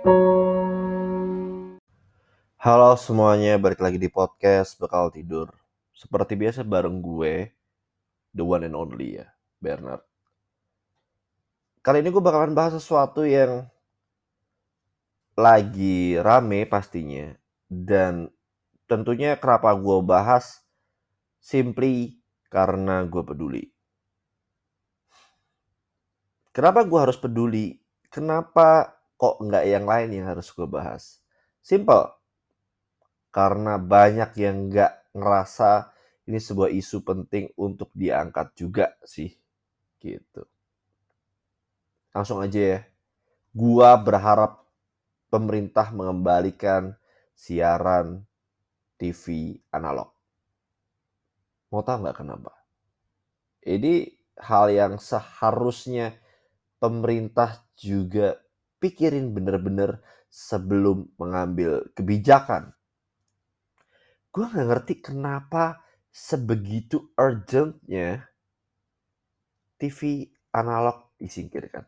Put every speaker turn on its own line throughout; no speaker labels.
Halo semuanya, balik lagi di podcast Bekal Tidur. Seperti biasa bareng gue, the one and only ya, Bernard. Kali ini gue bakalan bahas sesuatu yang lagi rame pastinya. Dan tentunya kenapa gue bahas, simply karena gue peduli. Kenapa gue harus peduli? Kenapa kok nggak yang lain yang harus gue bahas? Simple. Karena banyak yang nggak ngerasa ini sebuah isu penting untuk diangkat juga sih gitu. Langsung aja ya. Gua berharap pemerintah mengembalikan siaran TV analog. Mau tahu nggak kenapa? Ini hal yang seharusnya pemerintah juga pikirin bener-bener sebelum mengambil kebijakan gue nggak ngerti kenapa sebegitu urgentnya TV analog disingkirkan.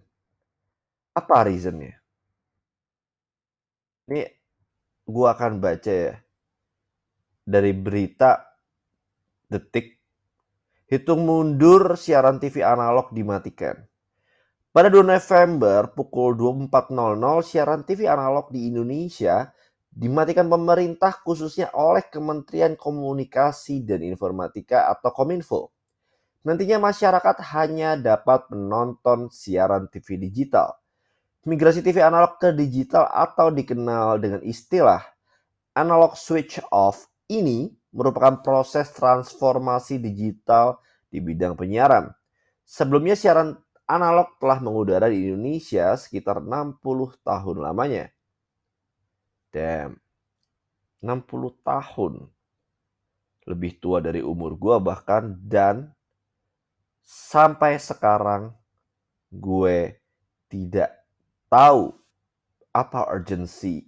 Apa reasonnya? Ini gue akan baca ya dari berita detik hitung mundur siaran TV analog dimatikan. Pada 2 November pukul 24.00 siaran TV analog di Indonesia dimatikan pemerintah khususnya oleh Kementerian Komunikasi dan Informatika atau Kominfo. Nantinya masyarakat hanya dapat menonton siaran TV digital. Migrasi TV analog ke digital atau dikenal dengan istilah analog switch off ini merupakan proses transformasi digital di bidang penyiaran. Sebelumnya siaran analog telah mengudara di Indonesia sekitar 60 tahun lamanya. Damn. 60 tahun. Lebih tua dari umur gue bahkan. Dan sampai sekarang gue tidak tahu apa urgensi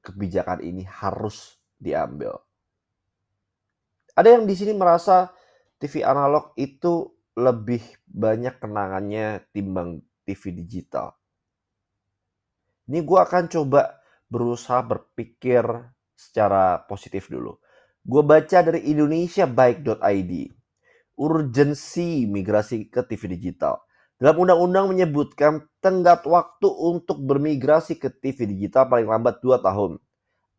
kebijakan ini harus diambil. Ada yang di sini merasa TV analog itu lebih banyak kenangannya timbang TV digital. Ini gue akan coba berusaha berpikir secara positif dulu. Gue baca dari indonesiabaik.id. Urgensi migrasi ke TV digital. Dalam undang-undang menyebutkan tenggat waktu untuk bermigrasi ke TV digital paling lambat 2 tahun.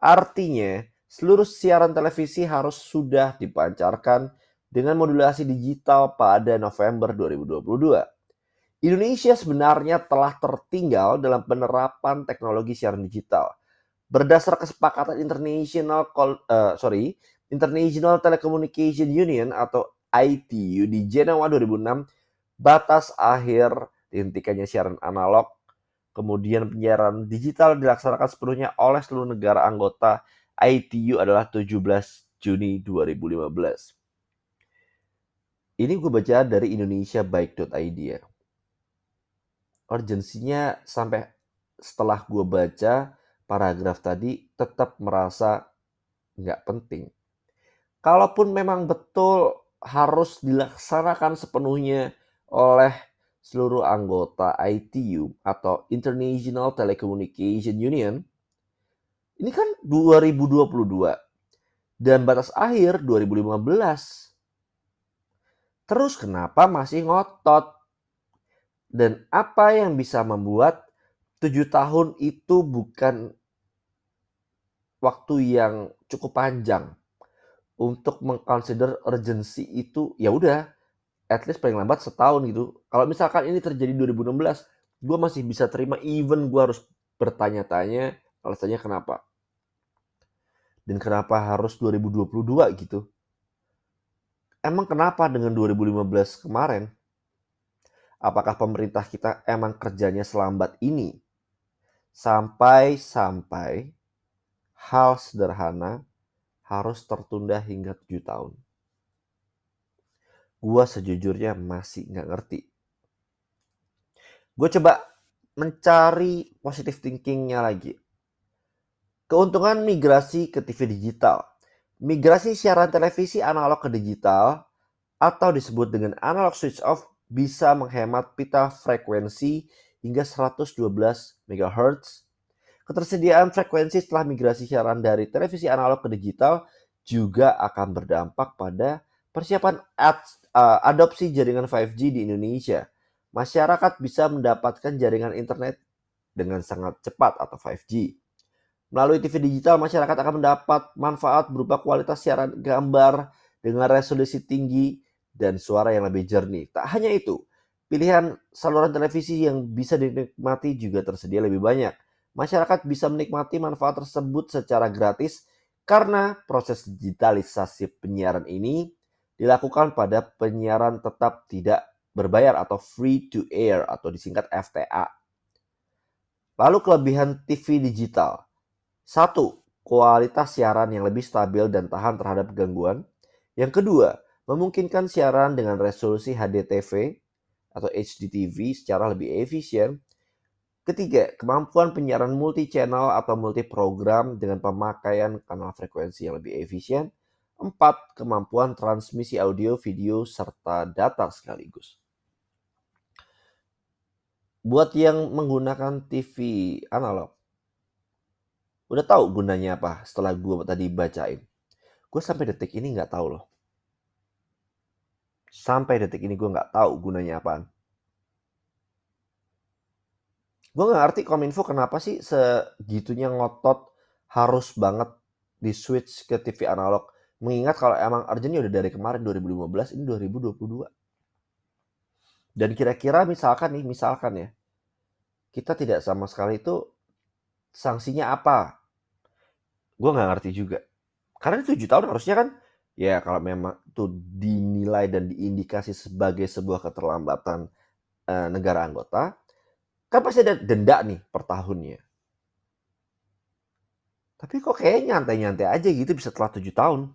Artinya, seluruh siaran televisi harus sudah dipancarkan dengan modulasi digital pada November 2022. Indonesia sebenarnya telah tertinggal dalam penerapan teknologi siaran digital berdasar kesepakatan International uh, sorry International Telecommunication Union atau ITU di Jenewa 2006 batas akhir dihentikannya siaran analog kemudian penyiaran digital dilaksanakan sepenuhnya oleh seluruh negara anggota ITU adalah 17 Juni 2015. Ini gue baca dari Indonesia Baik.id ya. Urgensinya sampai setelah gue baca paragraf tadi tetap merasa nggak penting. Kalaupun memang betul harus dilaksanakan sepenuhnya oleh seluruh anggota ITU atau International Telecommunication Union, ini kan 2022 dan batas akhir 2015. Terus kenapa masih ngotot? Dan apa yang bisa membuat tujuh tahun itu bukan waktu yang cukup panjang untuk mengconsider urgency itu ya udah at least paling lambat setahun gitu. Kalau misalkan ini terjadi 2016, gue masih bisa terima even gue harus bertanya-tanya alasannya kenapa. Dan kenapa harus 2022 gitu. Emang kenapa dengan 2015 kemarin? Apakah pemerintah kita emang kerjanya selambat ini? Sampai-sampai hal sederhana harus tertunda hingga tujuh tahun. Gua sejujurnya masih nggak ngerti. Gue coba mencari positive thinkingnya lagi. Keuntungan migrasi ke TV digital. Migrasi siaran televisi analog ke digital atau disebut dengan analog switch off bisa menghemat pita frekuensi hingga 112 MHz. Ketersediaan frekuensi setelah migrasi siaran dari televisi analog ke digital juga akan berdampak pada persiapan ad, uh, adopsi jaringan 5G di Indonesia. Masyarakat bisa mendapatkan jaringan internet dengan sangat cepat atau 5G. Melalui TV digital, masyarakat akan mendapat manfaat berupa kualitas siaran gambar dengan resolusi tinggi dan suara yang lebih jernih. Tak hanya itu, pilihan saluran televisi yang bisa dinikmati juga tersedia lebih banyak masyarakat bisa menikmati manfaat tersebut secara gratis karena proses digitalisasi penyiaran ini dilakukan pada penyiaran tetap tidak berbayar atau free to air atau disingkat FTA. Lalu kelebihan TV digital. Satu, kualitas siaran yang lebih stabil dan tahan terhadap gangguan. Yang kedua, memungkinkan siaran dengan resolusi HDTV atau HDTV secara lebih efisien Ketiga, kemampuan penyiaran multi-channel atau multi-program dengan pemakaian kanal frekuensi yang lebih efisien. Empat, kemampuan transmisi audio, video, serta data sekaligus. Buat yang menggunakan TV analog, udah tahu gunanya apa setelah gue tadi bacain. Gue sampai detik ini nggak tahu loh. Sampai detik ini gue nggak tahu gunanya apaan gue gak ngerti kominfo kenapa sih segitunya ngotot harus banget di switch ke TV analog mengingat kalau emang urgentnya udah dari kemarin 2015 ini 2022 dan kira-kira misalkan nih misalkan ya kita tidak sama sekali itu sanksinya apa gue nggak ngerti juga karena tujuh tahun harusnya kan ya kalau memang itu dinilai dan diindikasi sebagai sebuah keterlambatan e, negara anggota Kan pasti ada denda nih per tahunnya. Tapi kok kayak nyantai-nyantai aja gitu bisa telah tujuh tahun.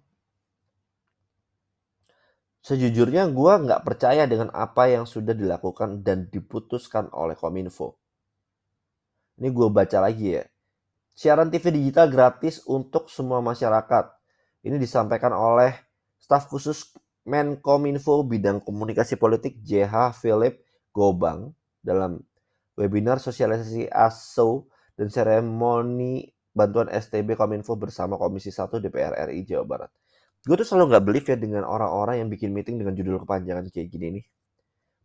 Sejujurnya gue nggak percaya dengan apa yang sudah dilakukan dan diputuskan oleh Kominfo. Ini gue baca lagi ya. Siaran TV digital gratis untuk semua masyarakat. Ini disampaikan oleh staf khusus Menkominfo bidang komunikasi politik JH Philip Gobang dalam webinar sosialisasi ASO dan seremoni bantuan STB Kominfo bersama Komisi 1 DPR RI Jawa Barat. Gue tuh selalu nggak believe ya dengan orang-orang yang bikin meeting dengan judul kepanjangan kayak gini nih.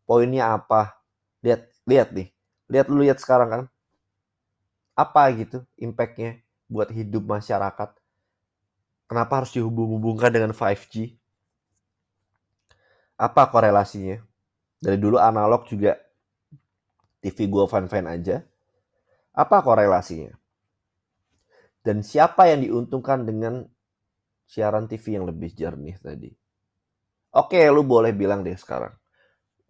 Poinnya apa? Lihat, lihat nih. Lihat lu lihat sekarang kan. Apa gitu impactnya buat hidup masyarakat? Kenapa harus dihubung-hubungkan dengan 5G? Apa korelasinya? Dari dulu analog juga TV gue fan-fan aja. Apa korelasinya? Dan siapa yang diuntungkan dengan siaran TV yang lebih jernih tadi? Oke, lu boleh bilang deh sekarang.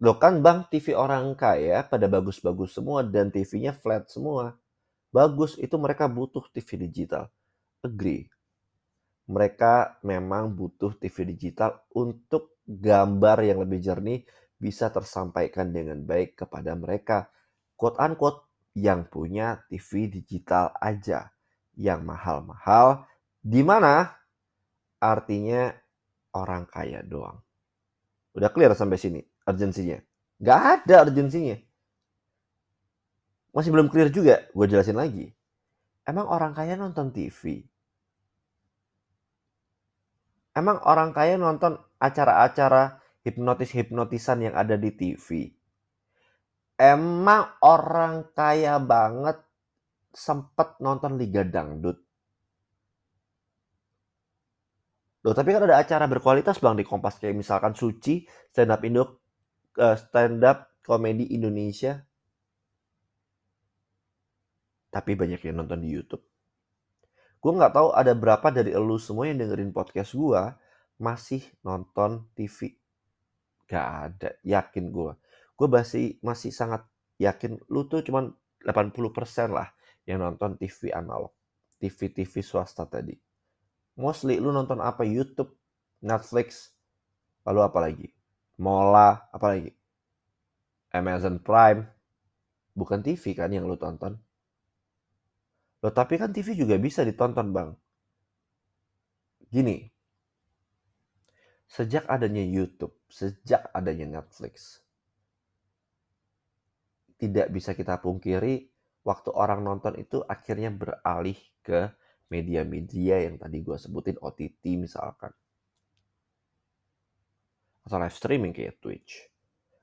Loh kan bang, TV orang kaya pada bagus-bagus semua dan TV-nya flat semua. Bagus, itu mereka butuh TV digital. Agree. Mereka memang butuh TV digital untuk gambar yang lebih jernih bisa tersampaikan dengan baik kepada mereka quote unquote yang punya TV digital aja yang mahal-mahal di mana artinya orang kaya doang. Udah clear sampai sini urgensinya? Gak ada urgensinya. Masih belum clear juga, gue jelasin lagi. Emang orang kaya nonton TV? Emang orang kaya nonton acara-acara hipnotis-hipnotisan yang ada di TV? emang orang kaya banget sempet nonton Liga Dangdut. Loh, tapi kan ada acara berkualitas bang di Kompas kayak misalkan Suci, stand up Indo, uh, stand up komedi Indonesia. Tapi banyak yang nonton di YouTube. Gue nggak tahu ada berapa dari elu semua yang dengerin podcast gue masih nonton TV. Gak ada, yakin gue gue masih masih sangat yakin lu tuh cuman 80% lah yang nonton TV analog, TV-TV swasta tadi. Mostly lu nonton apa? YouTube, Netflix, lalu apa lagi? Mola, apa lagi? Amazon Prime. Bukan TV kan yang lu tonton. Loh, tapi kan TV juga bisa ditonton, Bang. Gini, sejak adanya YouTube, sejak adanya Netflix, tidak bisa kita pungkiri waktu orang nonton itu akhirnya beralih ke media-media yang tadi gue sebutin OTT misalkan. Atau live streaming kayak Twitch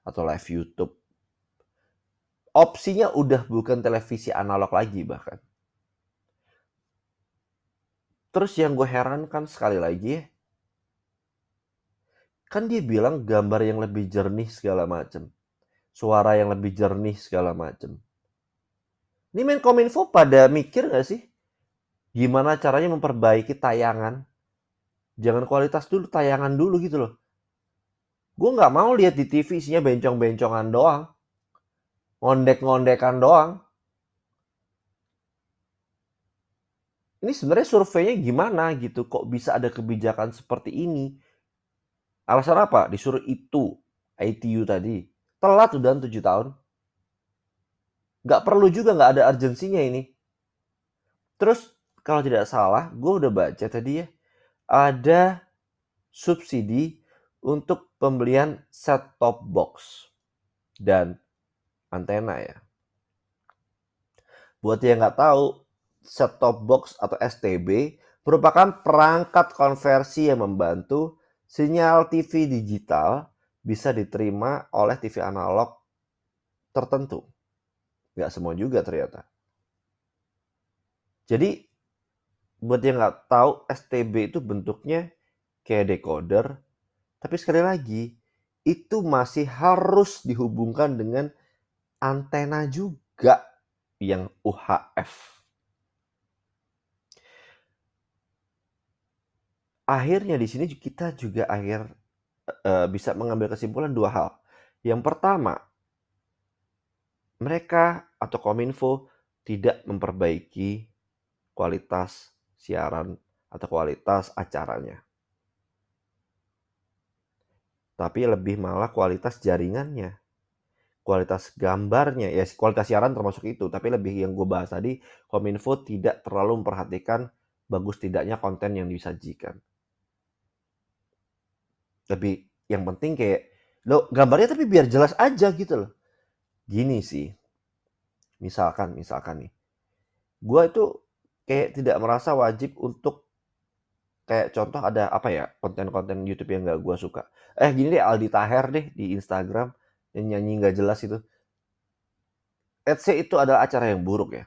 atau live YouTube. Opsinya udah bukan televisi analog lagi bahkan terus yang gue herankan sekali lagi kan dia bilang gambar yang lebih jernih segala macem suara yang lebih jernih segala macem. Ini main kominfo pada mikir gak sih gimana caranya memperbaiki tayangan? Jangan kualitas dulu tayangan dulu gitu loh. Gue nggak mau lihat di TV isinya bencong-bencongan doang ngondek-ngondekan doang ini sebenarnya surveinya gimana gitu? Kok bisa ada kebijakan seperti ini? Alasan apa? Disuruh itu ITU tadi. Telat udah tujuh tahun. Nggak perlu juga nggak ada urgensinya ini. Terus kalau tidak salah, gue udah baca tadi ya, ada subsidi untuk pembelian set-top box dan antena ya. Buat yang nggak tahu, set-top box atau STB merupakan perangkat konversi yang membantu sinyal TV digital bisa diterima oleh TV analog tertentu. Nggak semua juga ternyata. Jadi buat yang nggak tahu STB itu bentuknya kayak decoder tapi sekali lagi itu masih harus dihubungkan dengan antena juga yang UHF akhirnya di sini kita juga akhir uh, bisa mengambil kesimpulan dua hal yang pertama mereka atau Kominfo tidak memperbaiki kualitas siaran atau kualitas acaranya. Tapi lebih malah kualitas jaringannya. Kualitas gambarnya, ya kualitas siaran termasuk itu. Tapi lebih yang gue bahas tadi, Kominfo tidak terlalu memperhatikan bagus tidaknya konten yang disajikan. Lebih yang penting kayak, lo gambarnya tapi biar jelas aja gitu loh. Gini sih, misalkan, misalkan nih, gue itu kayak tidak merasa wajib untuk kayak contoh ada apa ya konten-konten YouTube yang gak gue suka. Eh gini deh Aldi Taher deh di Instagram yang nyanyi nggak jelas itu. Say itu adalah acara yang buruk ya.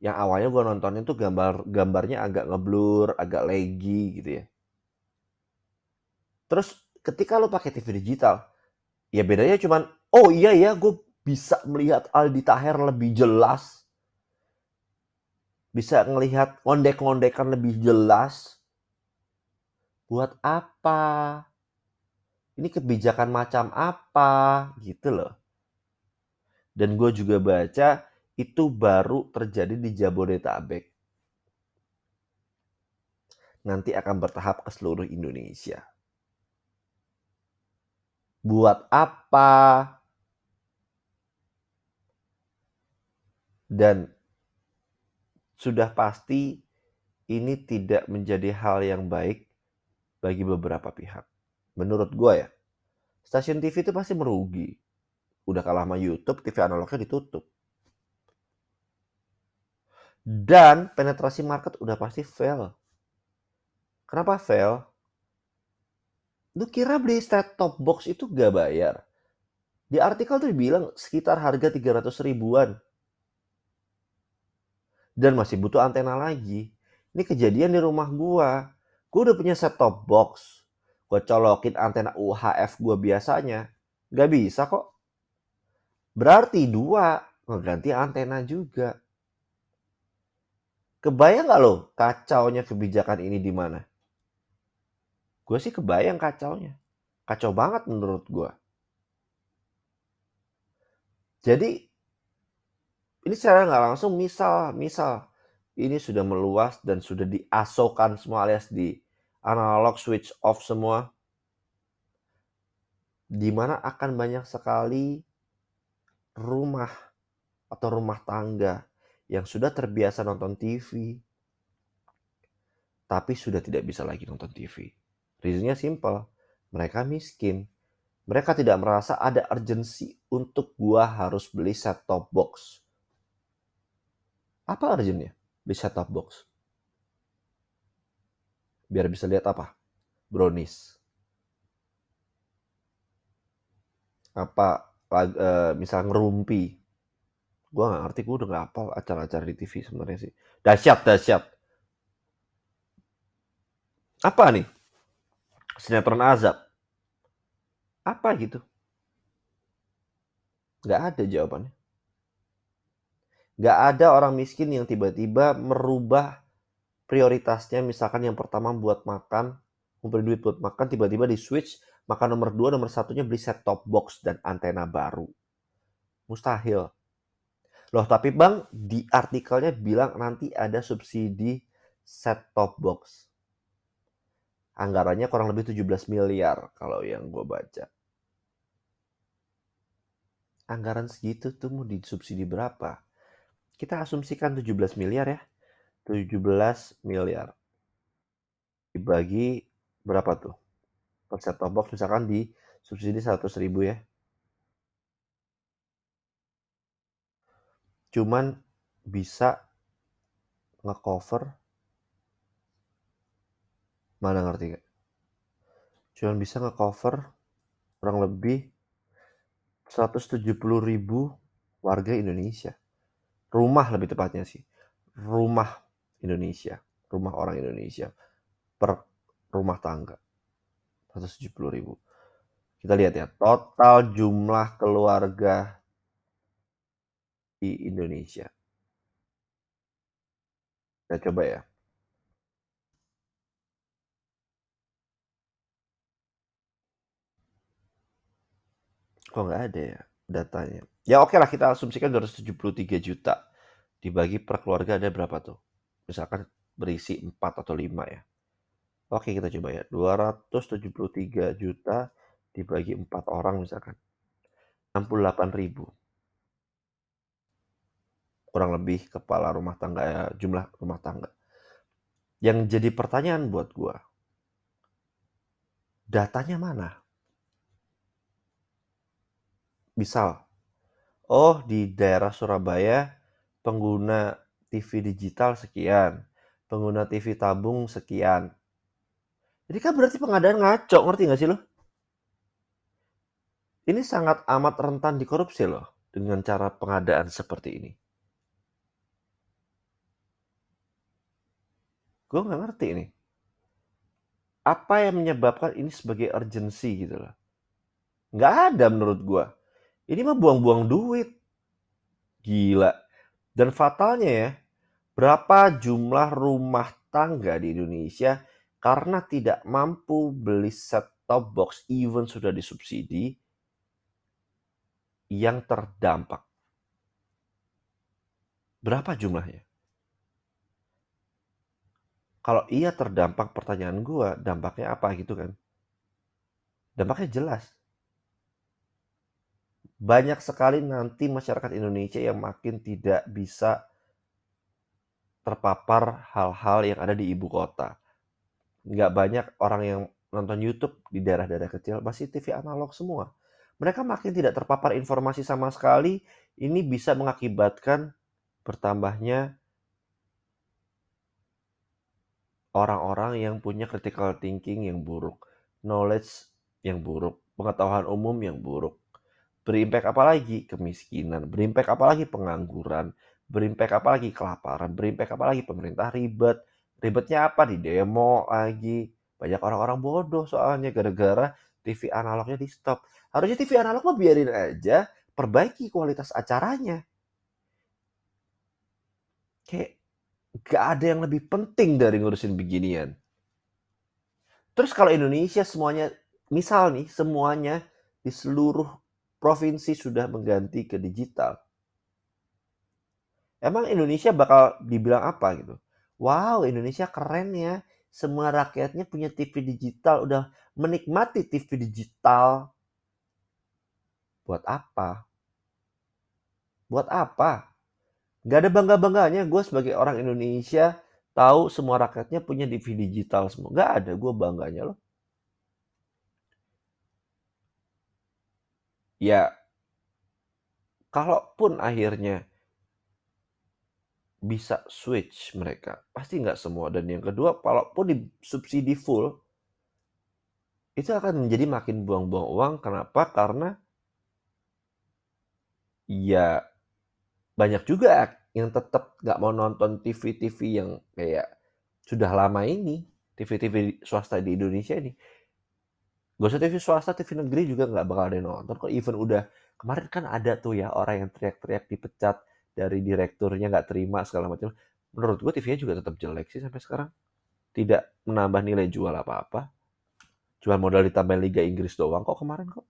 Yang awalnya gue nontonin tuh gambar gambarnya agak ngeblur, agak laggy gitu ya. Terus ketika lo pakai TV digital, ya bedanya cuman, oh iya ya gue bisa melihat Aldi Taher lebih jelas bisa ngelihat ngondek-ngondekan lebih jelas. Buat apa? Ini kebijakan macam apa? Gitu loh. Dan gue juga baca itu baru terjadi di Jabodetabek. Nanti akan bertahap ke seluruh Indonesia. Buat apa? Dan sudah pasti ini tidak menjadi hal yang baik bagi beberapa pihak. Menurut gue ya, stasiun TV itu pasti merugi. Udah kalah sama YouTube, TV analognya ditutup. Dan penetrasi market udah pasti fail. Kenapa fail? Lu kira beli set top box itu gak bayar? Di artikel tuh dibilang sekitar harga 300 ribuan dan masih butuh antena lagi. Ini kejadian di rumah gua. Gua udah punya set top box. Gua colokin antena UHF gua biasanya. Gak bisa kok. Berarti dua ngeganti antena juga. Kebayang gak lo kacaunya kebijakan ini di mana? Gue sih kebayang kacaunya. Kacau banget menurut gue. Jadi ini secara nggak langsung misal misal ini sudah meluas dan sudah diasokan semua alias di analog switch off semua di mana akan banyak sekali rumah atau rumah tangga yang sudah terbiasa nonton TV tapi sudah tidak bisa lagi nonton TV. Reasonnya simple, mereka miskin. Mereka tidak merasa ada urgensi untuk gua harus beli set top box. Apa urgentnya beli set top box? Biar bisa lihat apa? Brownies. Apa uh, misal ngerumpi. Gua nggak ngerti, gua udah nggak apa acara-acara di TV sebenarnya sih. Dahsyat, dahsyat. Apa nih? Sinetron azab apa gitu? Nggak ada jawabannya. Nggak ada orang miskin yang tiba-tiba merubah prioritasnya. Misalkan yang pertama buat makan, ngumpulin duit buat makan, tiba-tiba di switch, makan nomor dua, nomor satunya beli set top box dan antena baru. Mustahil. Loh, tapi Bang, di artikelnya bilang nanti ada subsidi set top box. Anggarannya kurang lebih 17 miliar kalau yang gue baca. Anggaran segitu tuh mau disubsidi berapa? Kita asumsikan 17 miliar ya. 17 miliar. Dibagi berapa tuh? Per box misalkan di subsidi 100 ribu ya. Cuman bisa ngecover Mana ngerti gak? Cuman bisa ngecover kurang lebih 170 ribu warga Indonesia. Rumah lebih tepatnya sih. Rumah Indonesia. Rumah orang Indonesia. Per rumah tangga. 170 ribu. Kita lihat ya. Total jumlah keluarga di Indonesia. Kita coba ya. Kok nggak ada ya datanya? Ya oke lah kita asumsikan 273 juta. Dibagi per keluarga ada berapa tuh? Misalkan berisi 4 atau 5 ya. Oke kita coba ya. 273 juta dibagi 4 orang misalkan. 68 ribu. Kurang lebih kepala rumah tangga ya, jumlah rumah tangga. Yang jadi pertanyaan buat gua, datanya mana? Misal, oh di daerah Surabaya pengguna TV digital sekian, pengguna TV tabung sekian. Jadi kan berarti pengadaan ngaco, ngerti nggak sih lo? Ini sangat amat rentan dikorupsi loh dengan cara pengadaan seperti ini. Gue nggak ngerti ini. Apa yang menyebabkan ini sebagai urgensi gitu loh. Nggak ada menurut gue. Ini mah buang-buang duit. Gila. Dan fatalnya ya, berapa jumlah rumah tangga di Indonesia karena tidak mampu beli set top box even sudah disubsidi yang terdampak. Berapa jumlahnya? Kalau iya terdampak pertanyaan gue, dampaknya apa gitu kan? Dampaknya jelas banyak sekali nanti masyarakat Indonesia yang makin tidak bisa terpapar hal-hal yang ada di ibu kota. Nggak banyak orang yang nonton YouTube di daerah-daerah kecil, masih TV analog semua. Mereka makin tidak terpapar informasi sama sekali, ini bisa mengakibatkan bertambahnya orang-orang yang punya critical thinking yang buruk, knowledge yang buruk, pengetahuan umum yang buruk. Berimpact apa lagi? Kemiskinan. Berimpact apa lagi? Pengangguran. Berimpact apa lagi? Kelaparan. Berimpact apa lagi? Pemerintah ribet. Ribetnya apa? Di demo lagi. Banyak orang-orang bodoh soalnya gara-gara TV analognya di stop. Harusnya TV analog mah biarin aja, perbaiki kualitas acaranya. Kayak gak ada yang lebih penting dari ngurusin beginian. Terus kalau Indonesia semuanya, misal nih semuanya di seluruh provinsi sudah mengganti ke digital. Emang Indonesia bakal dibilang apa gitu? Wow, Indonesia keren ya. Semua rakyatnya punya TV digital, udah menikmati TV digital. Buat apa? Buat apa? Gak ada bangga-bangganya gue sebagai orang Indonesia tahu semua rakyatnya punya TV digital semua. Gak ada gue bangganya loh. Ya kalaupun akhirnya bisa switch mereka, pasti nggak semua. Dan yang kedua, kalaupun disubsidi full, itu akan menjadi makin buang-buang uang. Kenapa? Karena ya banyak juga yang tetap nggak mau nonton TV-TV yang kayak sudah lama ini, TV-TV swasta di Indonesia ini. Gak usah TV swasta, TV negeri juga nggak bakal ada yang nonton. Kok even udah kemarin kan ada tuh ya orang yang teriak-teriak dipecat dari direkturnya nggak terima segala macam. Menurut gue TV-nya juga tetap jelek sih sampai sekarang. Tidak menambah nilai jual apa-apa. Cuma modal ditambahin Liga Inggris doang kok kemarin kok.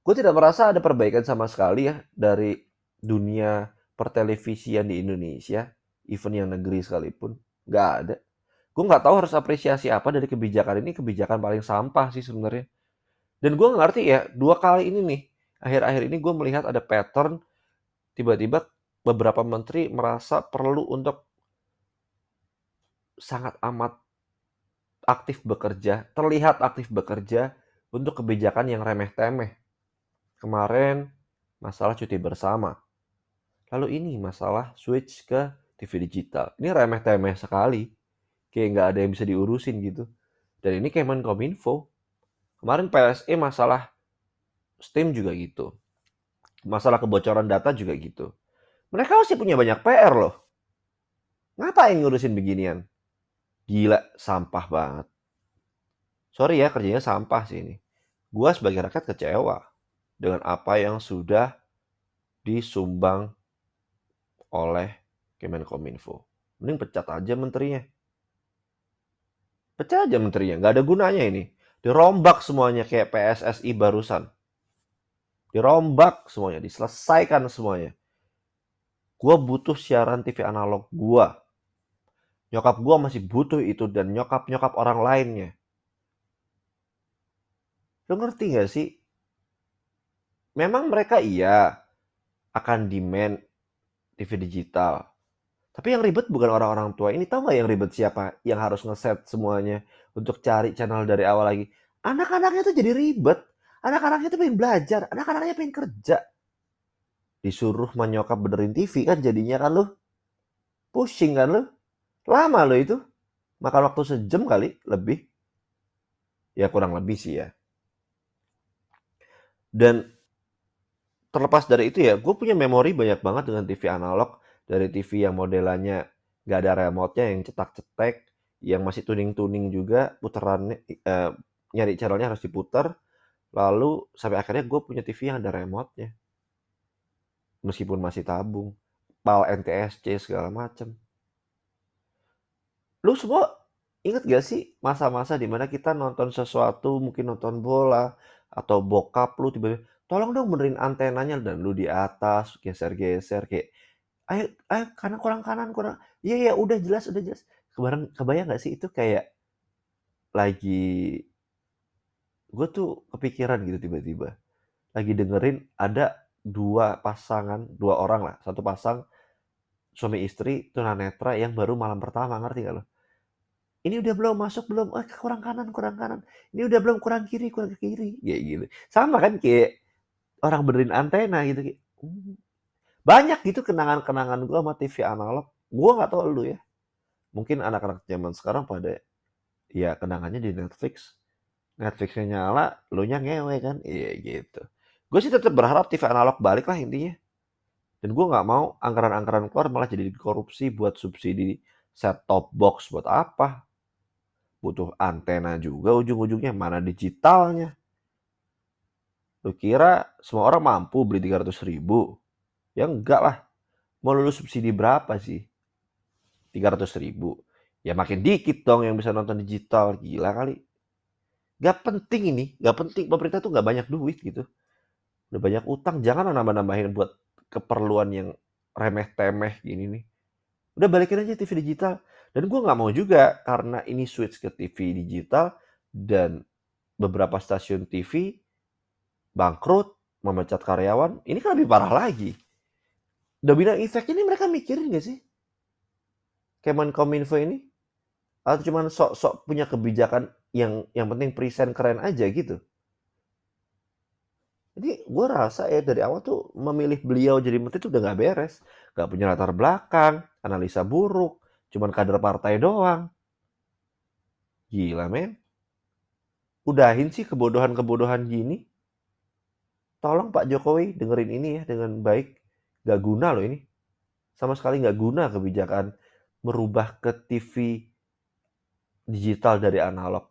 Gue tidak merasa ada perbaikan sama sekali ya dari dunia pertelevisian di Indonesia, even yang negeri sekalipun. Nggak ada gue nggak tahu harus apresiasi apa dari kebijakan ini kebijakan paling sampah sih sebenarnya. Dan gue ngerti ya dua kali ini nih akhir-akhir ini gue melihat ada pattern tiba-tiba beberapa menteri merasa perlu untuk sangat amat aktif bekerja terlihat aktif bekerja untuk kebijakan yang remeh-temeh. Kemarin masalah cuti bersama. Lalu ini masalah switch ke TV digital. Ini remeh-temeh sekali kayak nggak ada yang bisa diurusin gitu. Dan ini Kemenkominfo kemarin PSE masalah Steam juga gitu. Masalah kebocoran data juga gitu. Mereka masih punya banyak PR loh. Ngapain ngurusin beginian? Gila sampah banget. Sorry ya kerjanya sampah sih ini. Gua sebagai rakyat kecewa dengan apa yang sudah disumbang oleh Kemenkominfo. Mending pecat aja menterinya. Pecah aja menterinya, nggak ada gunanya ini. Dirombak semuanya kayak PSSI barusan. Dirombak semuanya, diselesaikan semuanya. Gua butuh siaran TV analog gua. Nyokap gua masih butuh itu dan nyokap-nyokap orang lainnya. Lo ngerti gak sih? Memang mereka iya akan demand TV digital. Tapi yang ribet bukan orang-orang tua ini. Tahu nggak yang ribet siapa? Yang harus ngeset semuanya untuk cari channel dari awal lagi. Anak-anaknya tuh jadi ribet. Anak-anaknya tuh pengen belajar. Anak-anaknya pengen kerja. Disuruh menyokap benerin TV kan jadinya kan lu. Pusing kan lu. Lama lo itu. Makan waktu sejam kali lebih. Ya kurang lebih sih ya. Dan terlepas dari itu ya, gue punya memori banyak banget dengan TV analog dari TV yang modelannya nggak ada remote-nya yang cetak-cetek, yang masih tuning-tuning juga, puterannya eh, nyari channelnya harus diputar. Lalu sampai akhirnya gue punya TV yang ada remote-nya. Meskipun masih tabung, PAL NTSC segala macem. Lu semua inget gak sih masa-masa di mana kita nonton sesuatu, mungkin nonton bola, atau bokap lu tiba-tiba, tolong dong benerin antenanya dan lu di atas geser-geser kayak ayo ayo kanan kurang kanan kurang. Iya iya udah jelas udah jelas. Kebarang kebayang nggak sih itu kayak lagi gue tuh kepikiran gitu tiba-tiba. Lagi dengerin ada dua pasangan dua orang lah. Satu pasang suami istri tunanetra yang baru malam pertama ngerti gak lo? Ini udah belum masuk belum. Eh kurang kanan kurang kanan. Ini udah belum kurang kiri kurang kiri. Kayak gitu. Sama kan kayak orang benerin antena gitu hmm, banyak gitu kenangan-kenangan gue sama TV analog. Gue nggak tahu lu ya. Mungkin anak-anak zaman sekarang pada ya kenangannya di Netflix. Netflixnya nyala, lu nya ngewe kan. Iya gitu. Gue sih tetap berharap TV analog balik lah intinya. Dan gue nggak mau anggaran-anggaran keluar malah jadi korupsi buat subsidi set top box buat apa. Butuh antena juga ujung-ujungnya. Mana digitalnya. Lu kira semua orang mampu beli 300 ribu? Ya enggak lah. Mau lulus subsidi berapa sih? 300 ribu. Ya makin dikit dong yang bisa nonton digital. Gila kali. Gak penting ini. Gak penting. Pemerintah tuh gak banyak duit gitu. Udah banyak utang. Jangan nambah-nambahin buat keperluan yang remeh-temeh gini nih. Udah balikin aja TV digital. Dan gue gak mau juga karena ini switch ke TV digital dan beberapa stasiun TV bangkrut, memecat karyawan. Ini kan lebih parah lagi domino effect ini mereka mikirin gak sih? Kemenkominfo ini? Atau cuma sok-sok punya kebijakan yang yang penting present keren aja gitu? Jadi gue rasa ya dari awal tuh memilih beliau jadi menteri tuh udah nggak beres. Nggak punya latar belakang, analisa buruk, cuman kader partai doang. Gila men. Udahin sih kebodohan-kebodohan gini. Tolong Pak Jokowi dengerin ini ya dengan baik. Gak guna loh ini. Sama sekali gak guna kebijakan merubah ke TV digital dari analog.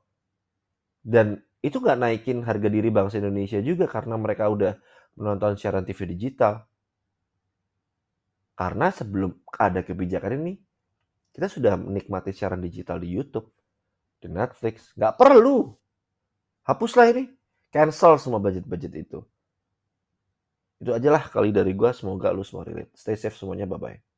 Dan itu gak naikin harga diri bangsa Indonesia juga karena mereka udah menonton siaran TV digital. Karena sebelum ada kebijakan ini, kita sudah menikmati siaran digital di YouTube, di Netflix. Gak perlu. Hapuslah ini. Cancel semua budget-budget itu. Itu aja lah kali dari gue. Semoga lu semua relate. Stay safe semuanya. Bye-bye.